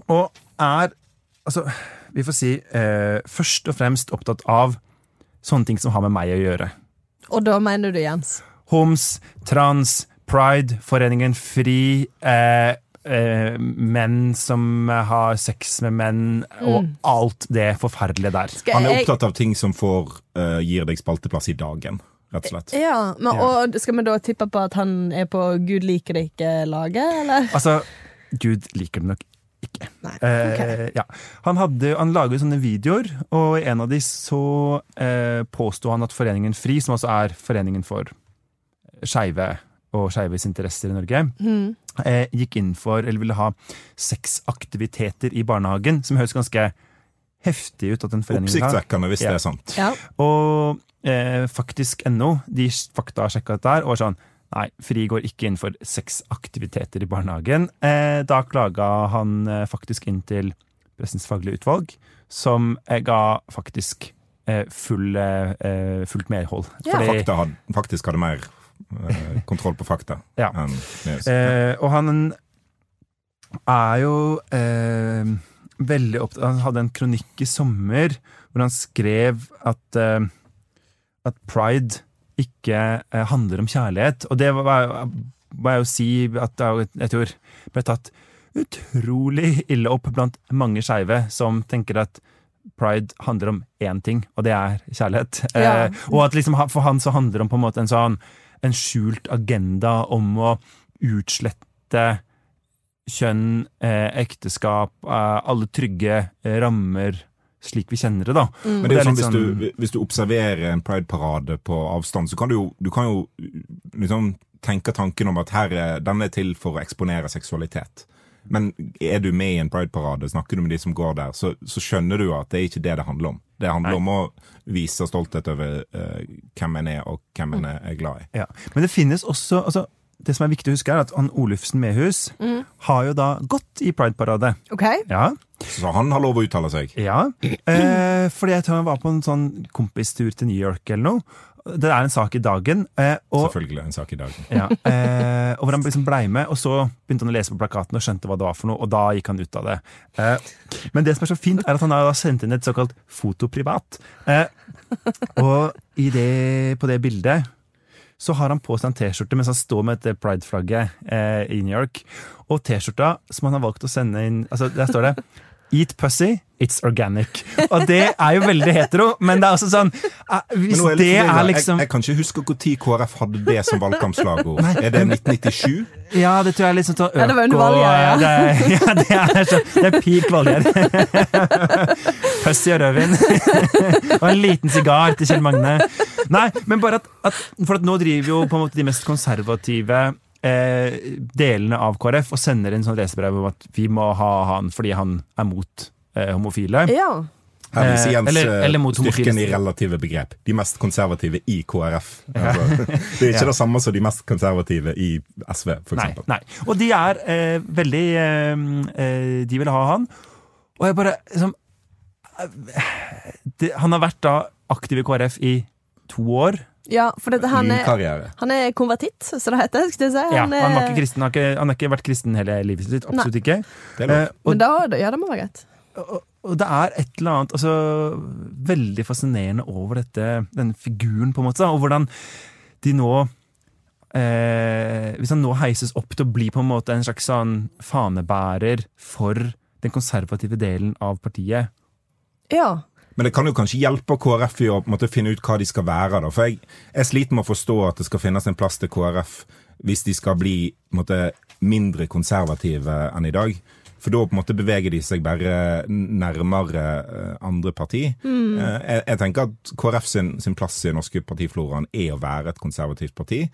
og er, altså, vi får si, eh, først og fremst opptatt av sånne ting som har med meg å gjøre. Og da mener du Jens? Homs, trans, pride, Foreningen Fri, eh, eh, menn som har sex med menn, og alt det forferdelige der. Skal Han er jeg- opptatt av ting som får, uh, gir deg spalteplass i dagen, rett og slett. Ja, men, Ja. og Skal vi da tippe på at han er på Gud liker det ikke-laget, eller? Altså, Gud liker det nok ikke. Nei. Eh, ja. Han, hadde, han laget sånne videoer, og i en av de så eh, påsto han at Foreningen FRI, som altså er foreningen for skeive og skeives interesser i Norge, mm. eh, gikk inn for, eller ville ha sexaktiviteter i barnehagen, som høres ganske heftig ut at en forening vil ha. Oppsiktsvekkende hvis Ja. det er sant. Ja. Og eh, faktisk.no, de fakta faktasjekka dette her, og var sånn Nei, FRI går ikke inn for sexaktiviteter i barnehagen. Eh, da klaga han eh, faktisk inn til Pressens faglige utvalg, som eh, ga faktisk eh, full, fullt medhold. Ja. Fordi- Fakta hadde, faktisk hadde mer kontroll på fakta Ja. Eh, og han er jo eh, veldig opptatt Han hadde en kronikk i sommer hvor han skrev at, eh, at pride ikke eh, handler om kjærlighet. Og det var, var jeg jo si at det jeg tror ble tatt utrolig ille opp blant mange skeive som tenker at pride handler om én ting, og det er kjærlighet. Ja. Eh, og at liksom, for han så handler det om på en måte en sånn en skjult agenda om å utslette kjønn, eh, ekteskap, eh, alle trygge eh, rammer slik vi kjenner det, da. Men det er jo sånn, hvis, du, hvis du observerer en prideparade på avstand, så kan du jo, du kan jo liksom tenke tanken om at her er, den er til for å eksponere seksualitet. Men er du med i en prideparade, snakker du med de som går der, så, så skjønner du at det er ikke det det handler om. Det handler Nei. om å vise stolthet over uh, hvem en er, og hvem en er glad i. Ja. Men det finnes også altså, Det som er viktig å huske, er at han Olufsen Mehus har jo da gått i prideparade. Okay. Ja. Så han har lov å uttale seg. Ja, eh, fordi jeg tror han var på en sånn kompistur til New York eller noe. Det er en sak i dagen. Eh, og, Selvfølgelig en sak i dagen. ja, eh, og hvor han liksom blei med, og så begynte han å lese på plakaten og skjønte hva det var for noe, og da gikk han ut av det. Eh, men det som er så fint, er at han har sendt inn et såkalt fotoprivat. Eh, og i det, på det bildet så har han på seg en T-skjorte mens han står med et pride-flagget eh, i New York. Og T-skjorta som han har valgt å sende inn altså Der står det Eat pussy, it's organic. Og det er jo veldig hetero, men det er også sånn eh, Hvis er jeg det er liksom jeg, jeg kan ikke huske når KrF hadde det som valgkampslagord. Er det 1997? Ja, det tror jeg er litt sånn sånn Ja, det var under valget, ja. Det, ja, det er, så, det er peak valgjerd. Pussy og rødvin. og en liten sigar til Kjell Magne. Nei, men bare at, at For at nå driver jo på en måte de mest konservative eh, delene av KrF og sender inn sånn lesebrev om at vi må ha han fordi han er mot eh, homofile. Ja. Her viser Eh, Jens eller- eh, eller mot styrken i relative begrep. De mest konservative i KrF. Altså, det er ikke Ja. det samme som de mest konservative i SV, f.eks. Nei, nei. Og de er eh, veldig eh, eh, De vil ha han. Og jeg bare liksom eh, det, Han har vært da aktiv i KrF i to år. Ja, for dette, han, er, han er konvertitt, så det heter. Si. Ja, Han han, var er- ikke kristen, han, har ikke, han har ikke vært kristen hele livet sitt. Absolutt ikke. Det. Eh, og, Men da, ja, det må være greit. og, og det er et eller annet altså, veldig fascinerende over dette, denne figuren, på en måte. Og hvordan de nå eh, Hvis han nå heises opp til å bli på en måte en slags sånn fanebærer for den konservative delen av partiet. Ja. Men det kan jo kanskje hjelpe KrF i å måte, finne ut hva de skal være. Da. For jeg, jeg sliter med å forstå at det skal finnes en plass til KrF hvis de skal bli måte, mindre konservative enn i dag. For da på en måte beveger de seg bare nærmere eh, andre parti. Mm. Eh, jeg, jeg tenker at KrF sin, sin plass i den norske partifloraen er å være et konservativt parti.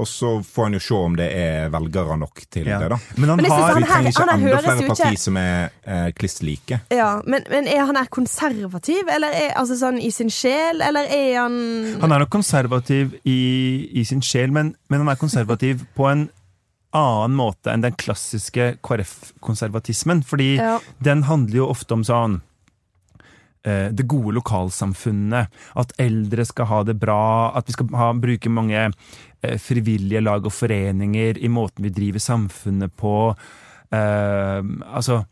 Og så får en jo se om det er velgere nok til Ja. det, da. Men han Men har Vi han her- trenger ikke han enda flere jo ikke- parti som er eh, kliss like. ja. Men, men er han er konservativ, eller er altså sånn i sin sjel, eller er han Han er nok konservativ i, i sin sjel, men, men han er konservativ på en annen måte enn den klassiske KrF-konservatismen. Fordi Ja. den handler jo ofte om sånn det gode lokalsamfunnet. At eldre skal ha det bra. At vi skal ha, bruke mange eh, frivillige lag og foreninger i måten vi driver samfunnet på. Eh, altså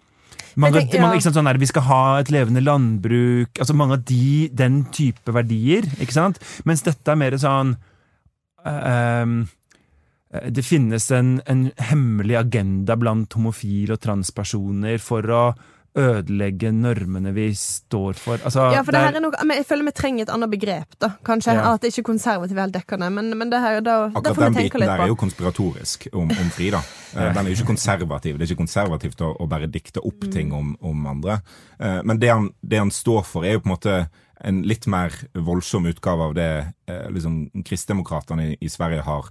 mange, tenker- ja. mange, ikke sant, sånn der, Vi skal ha et levende landbruk. altså Mange av de, den type verdier. ikke sant? Mens dette er mer sånn eh, ehm, det finnes en, en hemmelig agenda blant homofile og transpersoner for å ødelegge normene vi står for. Altså, Ja, for det her er noe, men jeg føler vi trenger et annet begrep, da. Kanskje Ja. at ikke konservativ er helt dekkende, men, men det her, da, da Akkurat får den vi tenke biten litt der er jo konspiratorisk om, om Frida. Eh, Den er jo ikke konservativ. Det er ikke konservativt å, å bare dikte opp Mm. ting om, om andre. Eh, Men det han, det han står for, er jo på en måte en litt mer voldsom utgave av det eh, liksom, kristdemokratene i, i Sverige har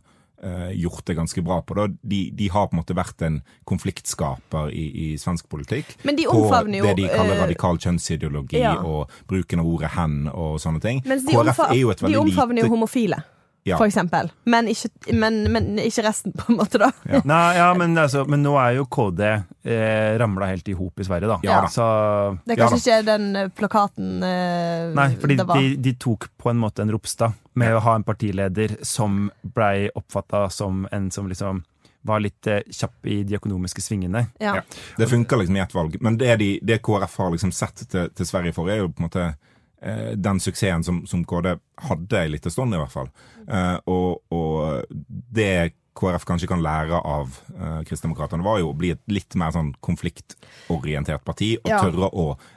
gjort det ganske bra på. De, de har på en måte vært en konfliktskaper i, i svensk politikk. Men de på omfavner jo, det de kaller eh, radikal kjønnsideologi ja. og bruken av ordet 'hen' og sånne ting. Mens de, omfav, de omfavner jo homofile, Ja. for eksempel. Men ikke, men, men ikke resten, på en måte, da. Nei, ja, men, altså, men nå er jo KD eh, ramla helt i hop i Sverige, da. Ja. Så Det er Ja kanskje ikke den eh, plakaten eh, Nei, fordi det var. de, de tok på en måte en Ropstad med å ha en partileder som blei oppfatta som en som liksom var litt eh, kjapp i de økonomiske svingene. Ja. Ja. Det funker liksom i ett valg. Men det, de, det KrF har liksom sett til, til Sverige for, er jo på en måte den suksessen som, som KD hadde en liten stund, i hvert fall. Eh, og, og det KrF kanskje kan lære av eh, Kristdemokraterna, var jo å bli et litt mer sånn konfliktorientert parti, og Ja. tørre å eh,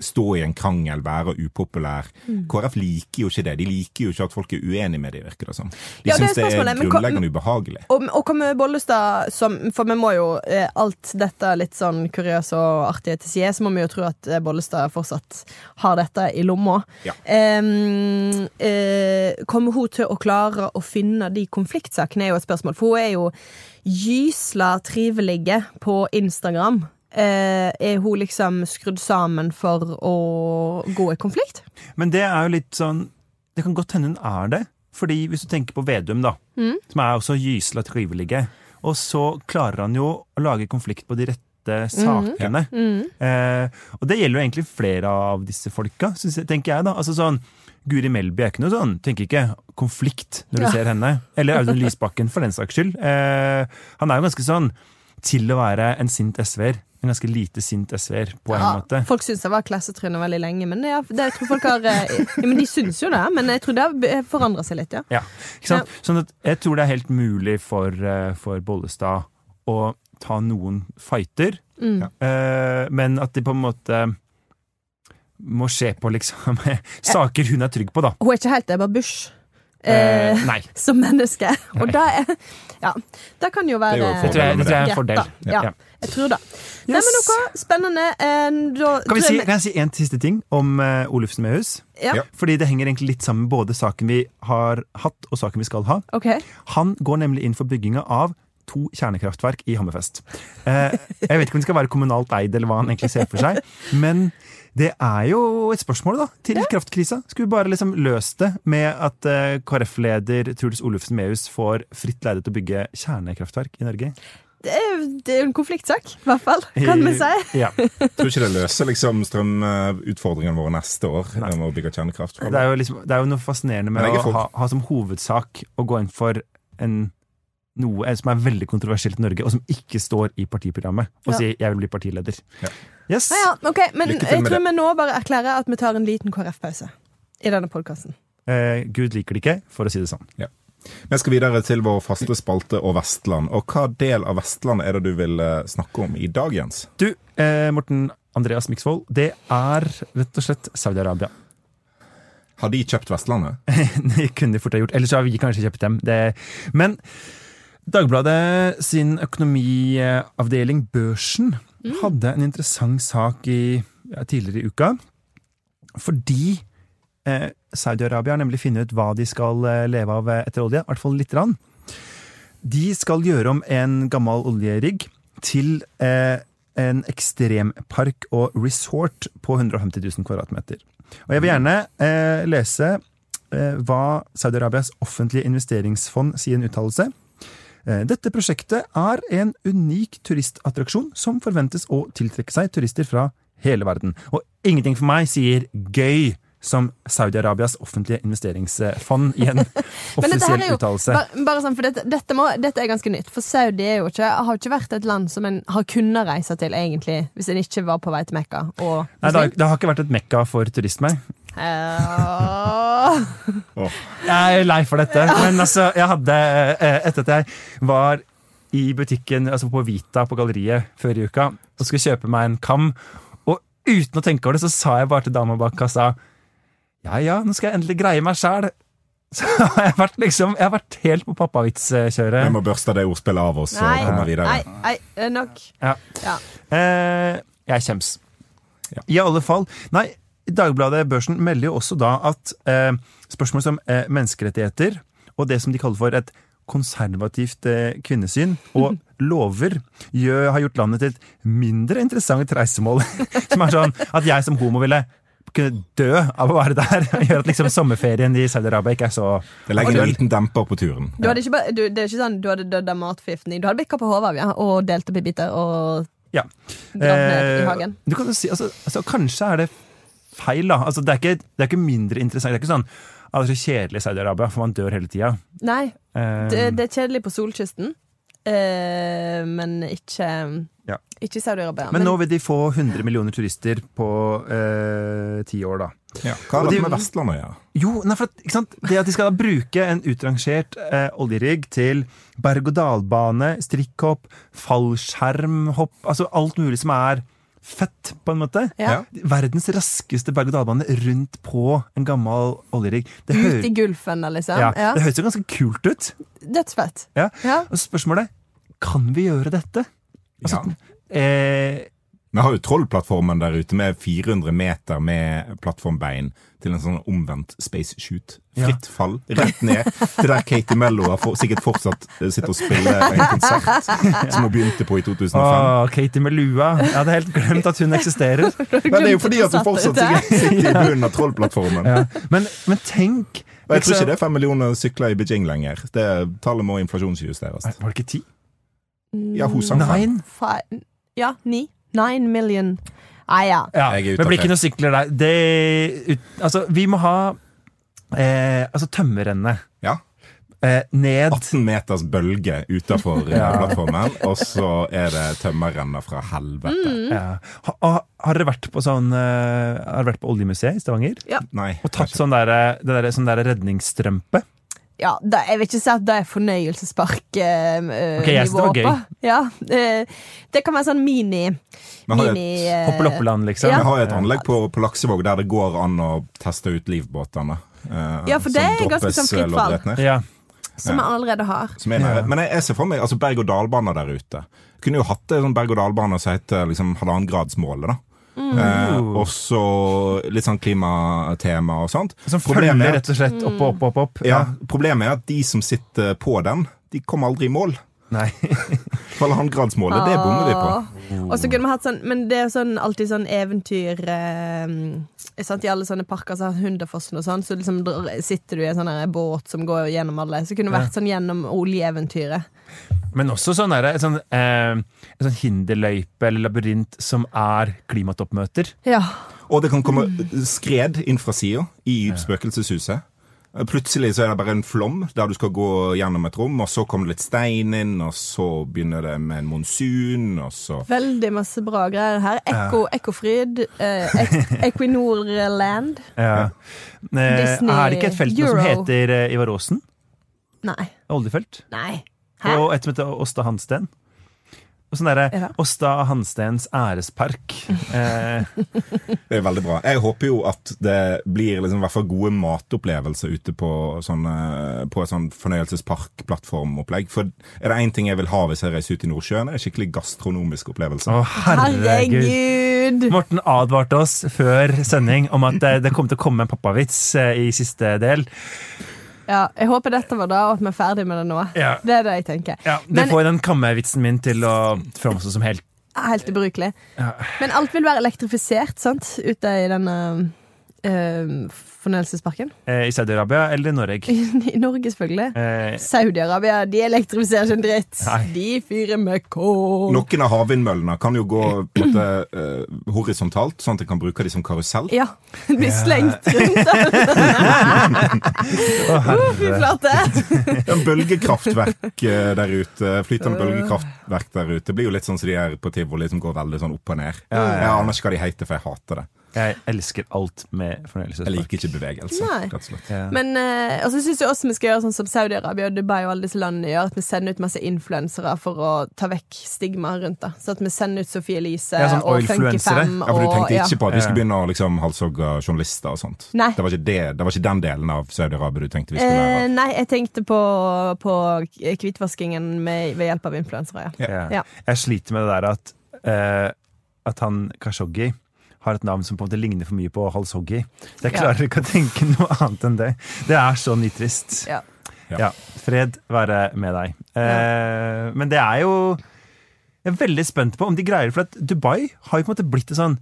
stå i en krangel, være upopulær. Mm. KrF liker jo ikke det. De liker jo ikke at folk er uenige med dem, virker det som. De Ja, det er syns det er spørsmålet, men grunnleggende ubehagelig. Og, og med Bollestad som For vi må jo eh, alt dette litt sånn kuriøse og artige til side, så må vi jo tro at eh, Bollestad fortsatt har dette i lomma. Ja. Um, uh, kommer hun til å klare å finne de konfliktsakene, er jo et spørsmål. For hun er jo gysla trivelige på Instagram. Eh, er hun liksom skrudd sammen for å gå i konflikt? Men det er jo litt sånn Det kan godt hende hun er det. Fordi hvis du tenker på Vedum, da, som er også gysla trivelige, og så klarer han jo å lage konflikt på de rette sakene. Eh, og det gjelder jo egentlig flere av disse folka, jeg, tenker jeg, da. Altså sånn Guri Melby er ikke noe sånn, tenker ikke konflikt når du Ja. ser henne. Eller Audun Lysbakken, for den saks skyld. Eh, han er jo ganske sånn til å være en sint SV-er. En ganske lite sint SV-er, på en måte. Folk syns jeg var klassetrynet veldig lenge, men det, det, jeg tror folk har eh, ja, Men de syns jo det, men jeg tror det har forandra seg litt, ja. Ja, ikke sant? Sånn at jeg tror det er helt mulig for, eh, for Bollestad å ta noen fighter, Mm. eh, men at de på en måte må se på liksom saker hun er trygg på, da. Hun er ikke helt Ebba Busch. Eh, Eh, nei. som menneske. Og det er Ja, det kan jo være Det tror jeg, det tror jeg er en fordel. Ja, ja. Jeg tror det. Nei, men noe spennende. Eh, da Kan, vi si, kan jeg si en siste ting om uh, Olufsen Mehus? Ja, Ja. Fordi det henger egentlig litt sammen med både saken vi har hatt, og saken vi skal ha. Okay. Han går nemlig inn for bygginga av to kjernekraftverk i Hammerfest. Eh, jeg vet ikke om det skal være kommunalt eid, eller hva han egentlig ser for seg. Men det er jo et spørsmål da, til kraftkrisa. Skulle vi bare liksom løst det med at eh, KrF-leder Truls Olufsen Mehus får fritt leide til å bygge kjernekraftverk i Norge? Det er, det er en konfliktsak, i hvert fall, kan vi si. Ja. Tror ikke det løser liksom strømutfordringene våre neste år Nei. med å bygge kjernekraft. Det er jo, liksom, det er jo noe fascinerende med å ha, ha som hovedsak å gå inn for en, noe som er veldig kontroversielt i Norge, og som ikke står i partiprogrammet, og Ja. sier 'jeg vil bli partileder'. Ja. Yes. Ja, ja, ok, Men jeg tror det. vi nå bare erklærer at vi tar en liten KrF-pause i denne podkasten. Eh, Gud liker det ikke, for å si det sånn. Vi skal videre til vår faste spalte og Vestland. Og hva del av Vestland er det du vil eh, snakke om i dag, Jens? Du, eh, Morten Andreas Miksvold, det er rett og slett Saudi-Arabia. Har de kjøpt Vestlandet? Det kunne de fort ha gjort. Ellers har vi kanskje kjøpt dem. Det. Men Dagbladet sin økonomiavdeling Børsen hadde en interessant sak i, ja, tidligere i uka. Fordi eh, Saudi-Arabia har nemlig funnet ut hva de skal eh, leve av eh, etter olje. I hvert fall lite grann. De skal gjøre om en gammel oljerigg til eh, en ekstrempark og resort på 150 000 kvadratmeter. Og jeg vil gjerne eh, lese eh, hva Saudi-Arabias offentlige investeringsfond sier i en uttalelse. Eh, Dette prosjektet er en unik turistattraksjon som forventes å tiltrekke seg turister fra hele verden. Og ingenting for meg sier gøy som Saudi-Arabias offentlige investeringsfond i en offisiell uttalelse. bare, bare sånn, for dette, dette, må, dette er ganske nytt. For Saudi ikke, har ikke vært et land som en har kunnet reise til, egentlig, hvis en ikke var på vei til Mekka. Nei, det har, det har ikke vært et mekka for turisme. Eh, Jeg er lei for dette, men altså, jeg hadde eh, Etter at jeg var i butikken, altså på Vita på galleriet før i uka, og skulle kjøpe meg en kam, og uten å tenke over det, så sa jeg bare til dama bak kassa Ja ja, nå skal jeg endelig greie meg sjæl. Så har jeg vært liksom Jeg har vært helt på Vi pappavitskjøret. må børste det ordspillet av oss og nei, komme videre. nei, nei, er nok. Ja. Ja. Eh, jeg kjems. Ja. I alle fall. Nei, Dagbladet Børsen melder jo også da at eh, spørsmål som eh, menneskerettigheter og det som de kaller for et konservativt eh, kvinnesyn og lover gjør, har gjort landet til et mindre interessant reisemål. som er sånn at jeg som homo ville kunne dø av å være der. Gjør at liksom sommerferien i Saudi-Arabia ikke er så Det legger en liten demper på turen. Du hadde ikke, du, det er ikke sånn du hadde dødd av matforgiftning. Du hadde blitt kappa hodet av ja, og delt opp i biter og Ja. gravd ned i Eh, hagen. Du kan jo si, altså, altså, kanskje er det feil, da. Altså, det, er ikke, det er ikke mindre interessant. Det er ikke sånn at det er så kjedelig i Saudi-Arabia, for man dør hele tida. Nei, Um, det, det er kjedelig på solkysten, uh, men ikke Ja. Ikke i Saudi-Arabia. men nå vil de få 100 millioner turister på eh, ti år, da. Ja. Hva har det de- med Vestlandet å gjøre? Jo? Det at de skal bruke en utrangert eh, oljerigg til berg-og-dal-bane, strikkhopp, fallskjermhopp Altså alt mulig som er fett, på en måte. Ja. Verdens raskeste berg-og-dal-bane rundt på en gammel oljerigg. Ut i Gulfen, liksom. ja, Ja. det høres jo ganske kult ut. Dødsfett. Ja. Ja. Og spørsmålet kan vi gjøre dette? Altså, Ja. eh, Vi har jo Trollplattformen der ute med 400 meter med plattformbein til en sånn omvendt space shoot. Fritt fall, rett ned til der Katie Mello har for, sikkert fortsatt eh, sitter og spiller en konsert som hun begynte på i 2005. Åh, Katie med lua. Jeg hadde helt glemt at hun eksisterer. Men det er jo fordi at hun fortsatt sikkert sitter i bunnen av Trollplattformen. Ja. Men, men tenk Og jeg tror liksom- ikke det er fem millioner sykler i Beijing lenger. Det Tallet må inflasjonsjusteres. Var det ikke ti? Ja, hun sang fem. Ja, ni. Nine million. Ah, ja. Ja, det blir ikke noen sykler der. Det, ut, altså, vi må ha eh, altså tømmerrennet Ja. eh, ned 18 meters bølge utafor Ja. plattformen, og så er det tømmerrenner fra helvete. ja. ha, Har dere vært på sånn eh, Har dere vært på Oljemuseet i Stavanger? Nei. Og tatt sånn der, det der, sånn der redningsstrømpe? Ja da, jeg vil ikke si at det er fornøyelsespark. Uh, Ok, jeg synes det var gøy. Ja, uh, det kan være sånn mini, Vi har et- mini eh, Hoppeloppeland, liksom. Ja. Vi har et anlegg på, på Laksevåg der det går an å teste ut livbåtene. eh, Ja, for det er ganske sånn fritt eh, fall. Ja. som vi allerede har. Som er. Ja. Men jeg, jeg ser for meg altså berg-og-dal-baner der ute. Kunne jo hatt en sånn berg-og-dal-bane som heter liksom halvannengradsmålet. Da. Eh, og så litt sånn klimatema og sånt. Som følger er- rett og slett opp, opp, opp. opp. ja, Problemet er at de som sitter på den, de kommer aldri i mål. Nei. For halvannengradsmålet, det bommer vi på. Og så kunne vi hatt sånn Men det er sånn, alltid sånn eventyr eh, sant, I alle sånne parker så har Hunderfossen og sånn, så liksom sitter du i en sånn båt som går gjennom alle. Så kunne det vært sånn gjennom oljeeventyret. Men også sånn der, en sånn, eh, sånn hinderløype eller labyrint som er klimatoppmøter. Ja. Og det kan komme skred inn fra sida i spøkelseshuset. Plutselig så er det bare en flom der du skal gå gjennom et rom, og så kommer det litt stein inn, og så begynner det med en monsun, og så Veldig masse bra greier her. Ekko, Ekkofryd, eh, Ek Equinorland. Ja. Eh, Disney er det ikke et felt som heter eh, Ivar Aasen? Nei. Oljefelt? Nei. Hæ? Og et som heter Åsta Hansten. Og sånn derre Ja. Åsta Hanstens ærespark. Eh, Det er veldig bra. Jeg håper jo at det blir liksom, i hvert fall gode matopplevelser ute på, sånne, på et sånn fornøyelsespark-plattformopplegg. For er det én ting jeg vil ha hvis jeg reiser ut i Nordsjøen, er det skikkelig gastronomisk opplevelse. å, herregud. Herregud! Morten advarte oss før sending om at det, det kom til å komme en pappavits eh, i siste del. Ja, jeg håper dette var da, og at vi er ferdig med det nå. Ja. Det er det jeg tenker. Ja, det Men- får den kammevitsen min til å framstå som helt Helt ubrukelig. Ja. Men alt vil være elektrifisert, sant? Ute i denne eh, fornøyelsesparken. eh, i Saudi-Arabia eller Norge. I Norge, selvfølgelig. Eh, Saudi-Arabia de elektrifiserer sin dritt. Nei. De fyrer med kål. Noen av havvindmøllene kan jo gå på en måte, eh, horisontalt, sånn at de kan bruke de som karusell. Ja. de blir slengt rundt. å, Uh, Fy herre. flate! En bølgekraftverk eh, der ute. Flytende bølgekraftverk der ute blir jo litt sånn som de er på tivoli, som går veldig sånn opp og ned. Ja, ja, ja. Jeg aner ikke hva de heter, for jeg hater det. Jeg elsker alt med Jeg liker ikke bevegelse. Ja. Men eh, og så syns jeg også vi skal gjøre sånn som Saudi-Arabia og Dubai og alle disse landene gjør, at vi sender ut masse influensere for å ta vekk stigmaet rundt det. Så at vi sender ut Sophie Elise Ja, sånn og oilfluencere. Funky5 Ja, for Du tenkte ikke på at vi skulle begynne å liksom halshogge journalister og sånt? Nei. Det var ikke, det, det var ikke den delen av Saudi-Arabia du tenkte vi skulle Eh, lære nei, jeg tenkte på, på hvitvaskingen med, ved hjelp av influensere, ja. Ja. Ja. Jeg sliter med det der at, uh, at han Kashoggi har et navn som på en måte ligner for mye på Halshoggi. Jeg Ja. klarer ikke å tenke noe annet enn det. Det er så nitrist. Ja. Ja. Fred være med deg. Eh, men det er jo Jeg er veldig spent på om de greier For at Dubai har jo på en måte blitt et sånn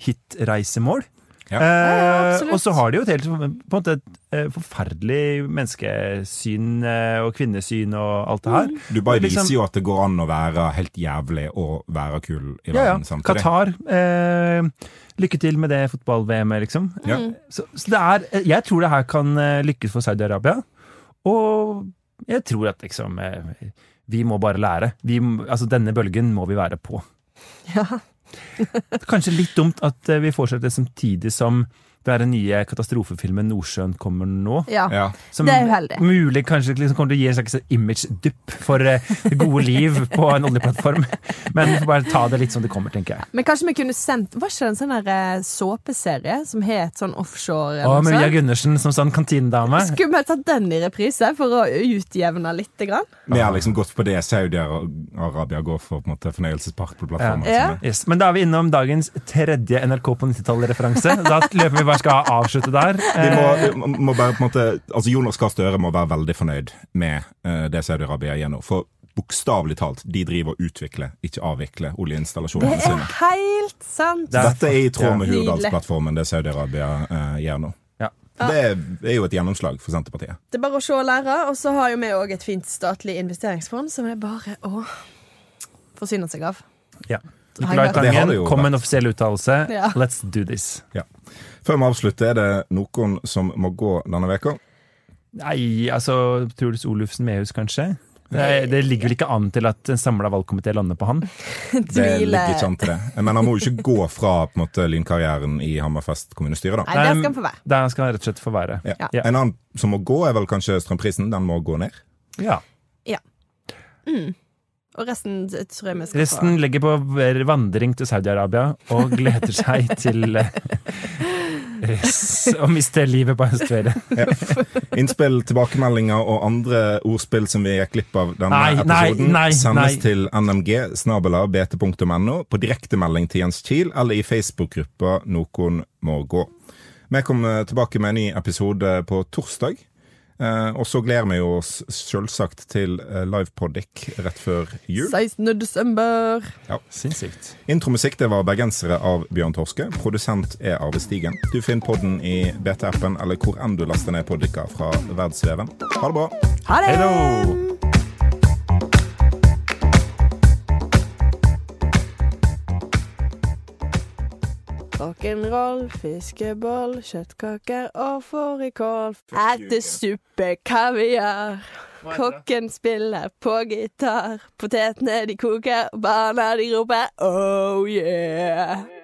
hit-reisemål. Ja. Eh, ja, og så har de jo et helt på en måte et eh, forferdelig menneskesyn eh, og kvinnesyn og alt det her. Dubai liksom- viser jo at det går an å være helt jævlig og være kul i Ja, ja. verden samtidig. Qatar. Eh, lykke til med det fotball-VM-et, liksom. Ja. Så, så det er Jeg tror det her kan eh, lykkes for Saudi-Arabia. Og jeg tror at liksom eh, Vi må bare lære. Vi, altså Denne bølgen må vi være på. Ja. Kanskje litt dumt at eh, vi fortsetter samtidig som det er den nye katastrofefilmen 'Nordsjøen kommer nå'. Ja. Ja. Som Det er uheldig. mulig kanskje liksom kommer til å gi en slags image-dupp for eh, det gode liv på en oljeplattform. Men vi får bare ta det litt som det kommer, tenker jeg. Men kanskje vi kunne sendt Var ikke det en sånn der, eh, såpeserie som het sånn offshore? Å, med Mia? Gundersen som sånn kantinedame. Skulle vi tatt den i reprise for å utjevne litt? Grann? Vi har liksom gått på det Saudi-Arabia går for på en måte fornøyelsespark på plattformen. Ja. Yes. Men da er vi innom dagens tredje NRK på 90-tallet-referanse. Da løper vi bare skal avslutte der. Vi Eh, må, må bare på en måte Altså Jonas Gahr Støre må være veldig fornøyd med uh, det Saudi-Arabia gjør nå. For bokstavelig talt, de driver og utvikler, ikke avvikler, Det er helt sant! Er- Dette er i tråd med Hurdalsplattformen, det Saudi-Arabia uh, gjør nå. Ja. Det er jo et gjennomslag for Senterpartiet. Det er bare å se og lære. Og så har jo vi òg et fint statlig investeringsfond som er bare å forsyne seg av. ja. Nicolai Tangen kom med en offisiell uttalelse. Ja. Let's do this. Før vi avslutter, er det noen som må gå denne veka. Nei, altså Truls Olufsen Mehus, kanskje? Det, det ligger vel ikke an til at en samla valgkomité lander på han? Det ligger ikke an til det. Men han må jo ikke gå fra på en måte, lynkarrieren i Hammerfest kommunestyre, da. Nei, det skal han få være. Der skal han rett og slett få være. Ja. Ja. Ja. En annen som må gå, er vel kanskje strømprisen. Den må gå ned. Ja. Og resten tror jeg vi skal Resten legger på vandring til Saudi-Arabia og gleder seg til eh, å miste livet på høstferie. Innspill, tilbakemeldinger og andre ordspill som vi gikk glipp av denne Nei, nei, episoden, nei, sendes nei. til nmg snabela bt.no på direktemelding til Jens Kiel eller i Facebook-gruppa Noen må gå. Vi kommer tilbake med en ny episode på torsdag. Eh, og så gleder vi oss selvsagt til eh, livepodic rett før jul. 16. desember. Sinnssykt. Intromusikk det var 'Bergensere' av Bjørn Torske. Produsent er Arve Stigen. Du finner podden i BT-appen eller hvor enn du laster ned poddiker fra verdensveven. Ha det bra! Ha det! Hei Rock'n'roll, fiskeboll, kjøttkaker og fårikål. Ertesuppe, kaviar. Kokken spiller på gitar. Potetene de koker, barna de roper oh yeah.